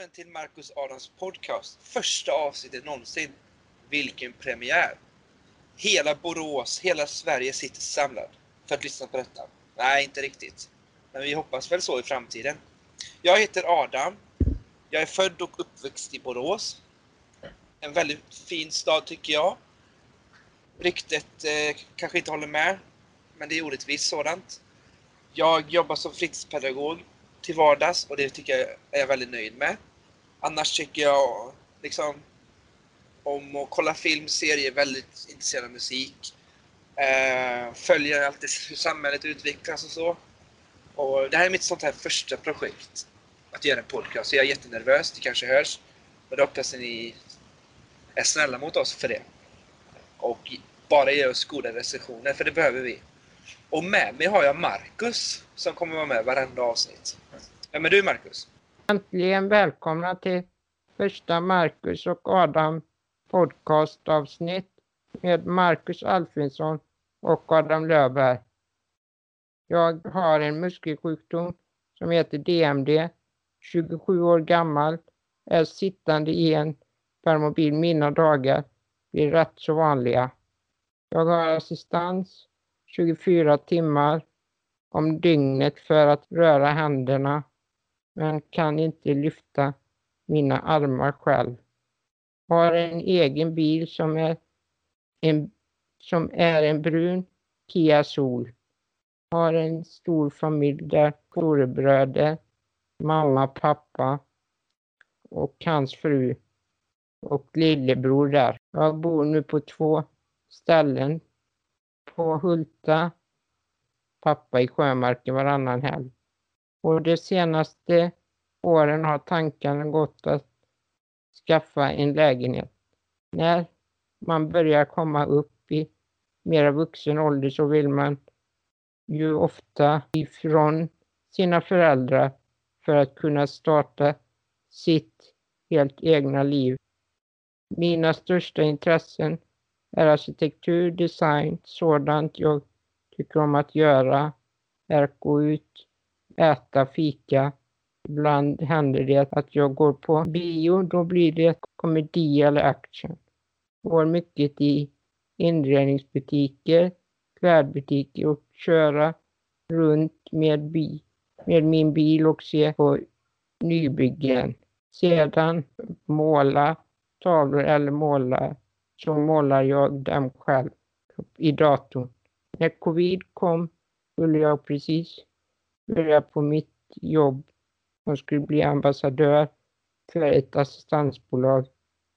välkommen till Marcus Adams podcast. Första avsnittet någonsin. Vilken premiär! Hela Borås, hela Sverige sitter samlad för att lyssna på detta. Nej, inte riktigt. Men vi hoppas väl så i framtiden. Jag heter Adam. Jag är född och uppväxt i Borås. En väldigt fin stad tycker jag. Ryktet eh, kanske inte håller med, men det är orättvist sådant. Jag jobbar som fritidspedagog till vardags och det tycker jag är jag väldigt nöjd med. Annars tycker jag liksom om att kolla film, serier, väldigt intresserad av musik. Eh, följer alltid hur samhället utvecklas och så. Och det här är mitt sånt här första projekt. Att göra en podcast. Så jag är jättenervös, det kanske hörs. Men då hoppas ni är snälla mot oss för det. Och bara ger oss goda recensioner, för det behöver vi. Och med mig har jag Marcus som kommer vara med varenda avsnitt. Vem är du Marcus? Äntligen välkomna till första Marcus och Adam podcastavsnitt med Marcus Alfredsson och Adam Löfberg. Jag har en muskelsjukdom som heter DMD, 27 år gammal, är sittande i en permobil mina dagar, blir rätt så vanliga. Jag har assistans 24 timmar om dygnet för att röra händerna men kan inte lyfta mina armar själv. Har en egen bil som är en, som är en brun Kia Sol. Har en stor familj där storebröder, mamma, pappa och hans fru och lillebror där. Jag bor nu på två ställen. På Hulta, pappa i Sjömarken varannan helg. Och de senaste åren har tankarna gått att skaffa en lägenhet. När man börjar komma upp i mera vuxen ålder så vill man ju ofta ifrån sina föräldrar för att kunna starta sitt helt egna liv. Mina största intressen är arkitektur, design, sådant jag tycker om att göra är att gå ut, äta, fika. Ibland händer det att jag går på bio, då blir det komedi eller action. Går mycket i inredningsbutiker, klädbutiker och köra runt med, bi, med min bil och se på nybyggen. Sedan måla tavlor eller måla så målar jag dem själv i datorn. När covid kom skulle jag precis börja på mitt jobb som skulle bli ambassadör för ett assistansbolag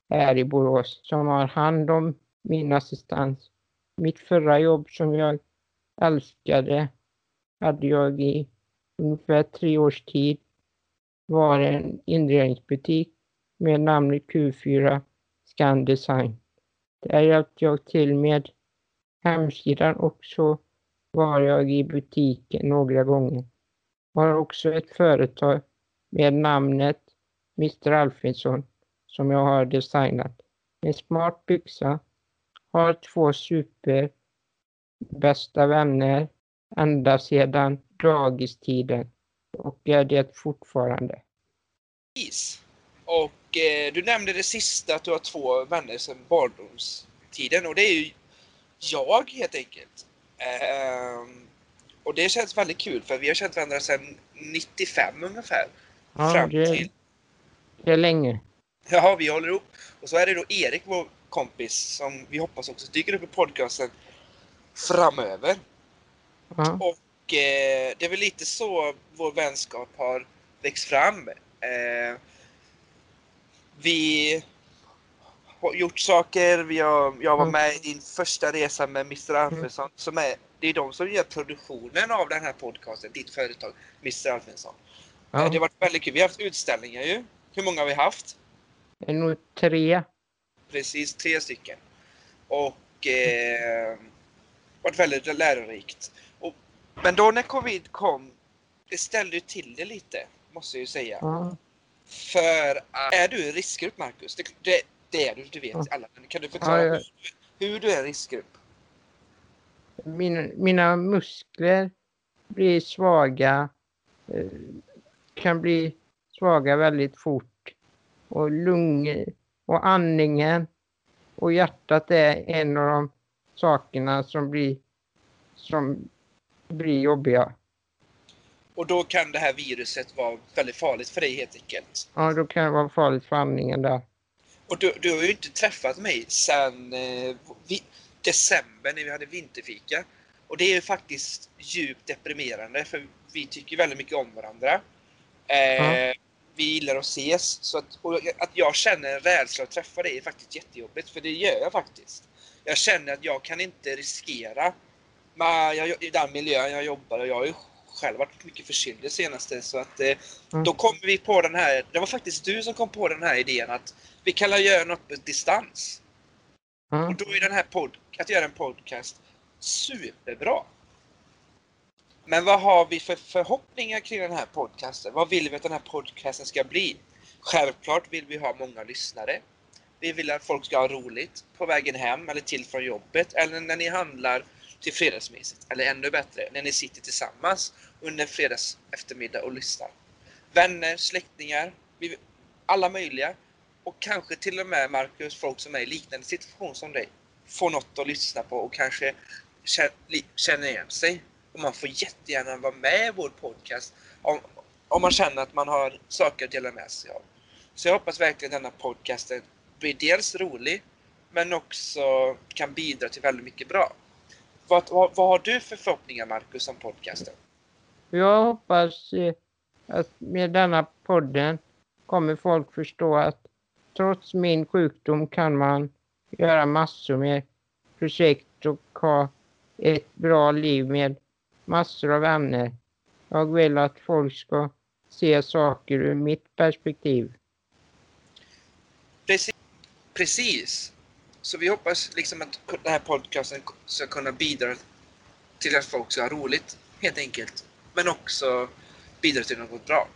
här i Borås som har hand om min assistans. Mitt förra jobb som jag älskade hade jag i ungefär tre års tid var en inredningsbutik med namnet Q4 Scan Design. Där hjälpte jag till med hemsidan och så var jag i butiken några gånger. Har också ett företag med namnet Mr Alfredsson som jag har designat. En smart byxa, har två super bästa vänner ända sedan dagistiden och är det fortfarande. Is. Och eh, du nämnde det sista att du har två vänner sedan barndomstiden och det är ju jag helt enkelt. Eh, och det känns väldigt kul för vi har känt varandra sedan 95 ungefär. Ja, fram det, till... det är länge. Ja, vi håller ihop. Och så är det då Erik, vår kompis, som vi hoppas också dyker upp i podcasten framöver. Ja. Och eh, det är väl lite så vår vänskap har växt fram. Eh, vi gjort saker, vi har, jag var mm. med i din första resa med Mr. Mm. Alfredsson, som är, det är de som gör produktionen av den här podcasten, ditt företag, Mr. Alfredsson. Ja. Eh, det har varit väldigt kul. Vi har haft utställningar ju. Hur många har vi haft? Det är nog tre. Precis, tre stycken. Och eh, varit väldigt lärorikt. Och, men då när covid kom, det ställde ju till det lite, måste jag ju säga. Ja. För är du en riskgrupp, Marcus? Det, det, det är du, du vet alla. Kan du förklara ja, hur, hur, du är riskgrupp? Min, mina muskler blir svaga, eh, kan bli svaga väldigt fort och lungor och andningen och hjärtat är en av de sakerna som blir, som blir jobbiga. Och då kan det här viruset vara väldigt farligt för dig helt enkelt. Ja, då kan det vara farligt för andningen där. Och du, du har ju inte träffat mig sedan eh, vi, december när vi hade vinterfika. Och det är faktiskt djupt deprimerande för vi tycker väldigt mycket om varandra. Eh, Ja. Vi gillar att ses. Så att, att jag känner en rädsla att träffa dig är faktiskt jättejobbigt, för det gör jag faktiskt. Jag känner att jag kan inte riskera med, jag, i den miljön jag jobbar och jag ju själv varit mycket förkyld det senaste så att eh, Mm. då kom vi på den här, det var faktiskt du som kom på den här idén att vi kan väl göra något på distans. Ja. Och då är den här pod, att göra en podcast superbra. Men vad har vi för förhoppningar kring den här podcasten? Vad vill vi att den här podcasten ska bli? Självklart vill vi ha många lyssnare. Vi vill att folk ska ha roligt på vägen hem eller till från jobbet eller när ni handlar till fredagsmyset. Eller ännu bättre, när ni sitter tillsammans under fredags eftermiddag och lyssnar. Vänner, släktingar, alla möjliga. Och kanske till och med, Marcus, folk som är i liknande situation som dig. Får något att lyssna på och kanske känner igen sig. Och man får jättegärna vara med i vår podcast om, om man känner att man har saker att dela med sig av. Så jag hoppas verkligen denna podcasten blir dels rolig, men också kan bidra till väldigt mycket bra. Vad, vad, vad har du för förhoppningar, Marcus, om podcasten? Jag hoppas eh, att med denna podden kommer folk förstå att trots min sjukdom kan man göra massor med projekt och ha ett bra liv med massor av vänner. Jag vill att folk ska se saker ur mitt perspektiv. Precis. Precis. Så vi hoppas liksom att den här podcasten ska kunna bidra till att folk ska ha roligt, helt enkelt. Men också bidra till något bra.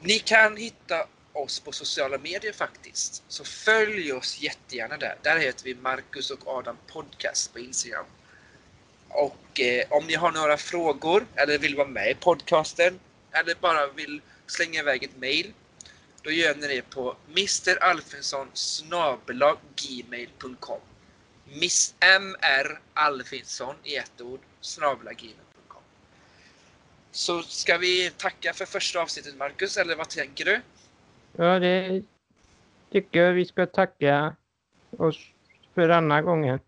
Ni kan hitta oss på sociala medier faktiskt. Så följ oss jättegärna där. Där heter vi Marcus och Adam Podcast på Instagram. Och eh, om ni har några frågor eller vill vara med i podcasten eller bara vill slänga iväg ett mail då gör ni det på mralfinsson gmail.com Miss MR Alfinsson i ett ord gmail.com så ska vi tacka för första avsnittet Marcus, eller vad tänker du? Ja, det tycker jag vi ska tacka oss för denna gången.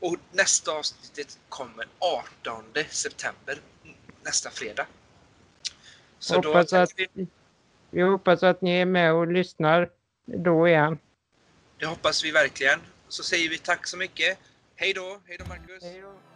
Och nästa avsnittet kommer 18 september, nästa fredag. Så då Hoppas att, vi, vi hoppas att ni är med och lyssnar då igen. det hoppas vi verkligen. Så säger vi tack så mycket. Hej då, hej då Marcus. Hej då.